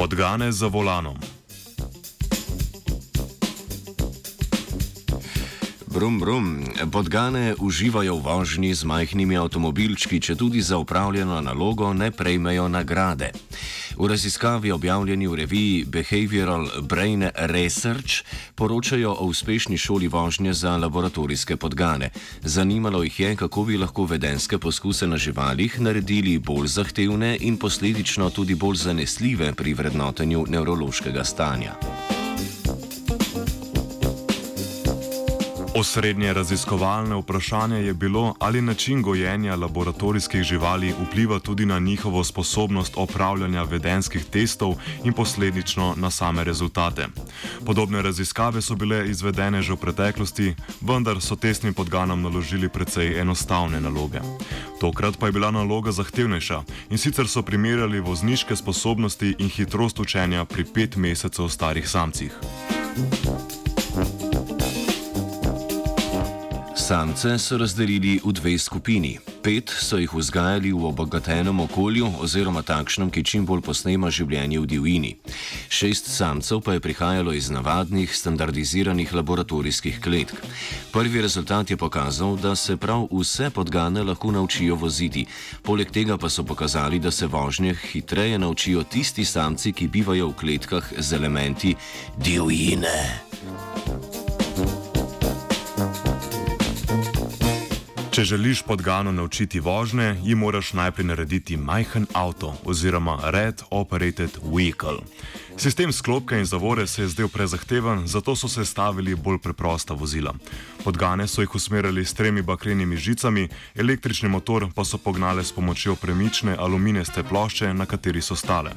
Podgane za volanom. Brum, brum. Podgane uživajo v vožnji z majhnimi avtomobilčki, če tudi za upravljeno nalogo ne prejmejo nagrade. V raziskavi objavljeni v reviji Behavioral Brain Research poročajo o uspešni šoli vožnje za laboratorijske podgane. Zanimalo jih je, kako bi lahko vedenske poskuse na živalih naredili bolj zahtevne in posledično tudi bolj zanesljive pri vrednotenju nevrološkega stanja. Osrednje raziskovalne vprašanje je bilo, ali način gojenja laboratorijskih živali vpliva tudi na njihovo sposobnost opravljanja vedenskih testov in posledično na same rezultate. Podobne raziskave so bile izvedene že v preteklosti, vendar so testnim podganom naložili precej enostavne naloge. Tokrat pa je bila naloga zahtevnejša in sicer so primerjali vozniške sposobnosti in hitrost učenja pri pet mesecev starih samcih. Samce so razdelili v dve skupini. Pet so jih vzgajali v obogatenem okolju oziroma takšnem, ki čim bolj posnema življenje v divjini. Šest samcev pa je prihajalo iz navadnih, standardiziranih laboratorijskih kletk. Prvi rezultat je pokazal, da se prav vse podgane lahko naučijo voziti. Poleg tega pa so pokazali, da se vožnje hitreje naučijo tisti samci, ki bivajo v kletkah z elementi divjine. Če želiš podgano naučiti vožnje, ji moraš najprej narediti majhen avto oziroma Red Operated Vehicle. Sistem sklopka in zavore se je zdel prezahteven, zato so se stavili bolj preprosta vozila. Podgane so jih usmerjali s tremi bakrenimi žicami, električni motor pa so pognale s pomočjo premične aluminijske plošče, na kateri so stale.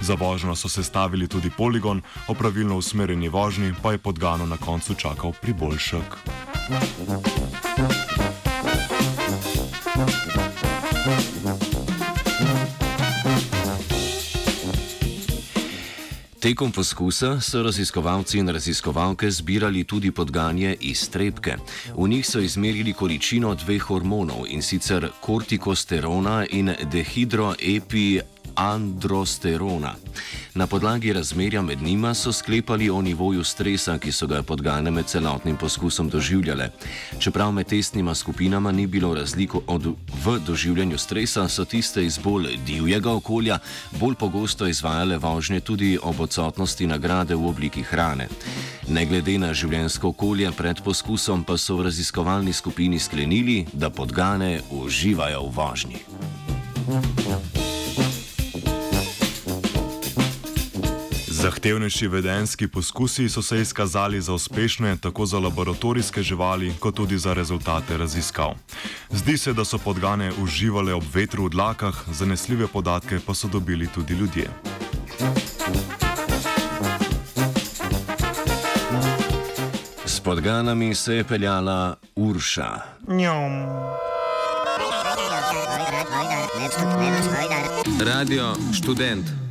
Za vožnjo so se stavili tudi poligon, o pravilno usmerjeni vožnji pa je podgano na koncu čakal priboljšek. Thank you. Tekom poskusa so raziskovalci in raziskovalke zbirali tudi podganje iz trepke. V njih so izmerili količino dveh hormonov in sicer kortikosterona in dehidroepi androsterona. Na podlagi razmerja med njima so sklepali o nivoju stresa, ki so ga podgane med celotnim poskusom doživljale. Čeprav med testnima skupinama ni bilo razliko od v doživljanju stresa, so tiste iz bolj divjega okolja bolj pogosto izvajale vožnje tudi ob odsotnosti nagrade v obliki hrane. Ne glede na življenjsko okolje pred poskusom, pa so v raziskovalni skupini sklenili, da podgane uživajo v vožnji. Thank you. Zahtevnejši vedenski poskusi so se izkazali za uspešne tako za laboratorijske živali, kot tudi za rezultate raziskav. Zdi se, da so podgane uživale ob vetru v dlakah, zanesljive podatke pa so dobili tudi ljudje. S podganami se je peljala Urša. Radio študent.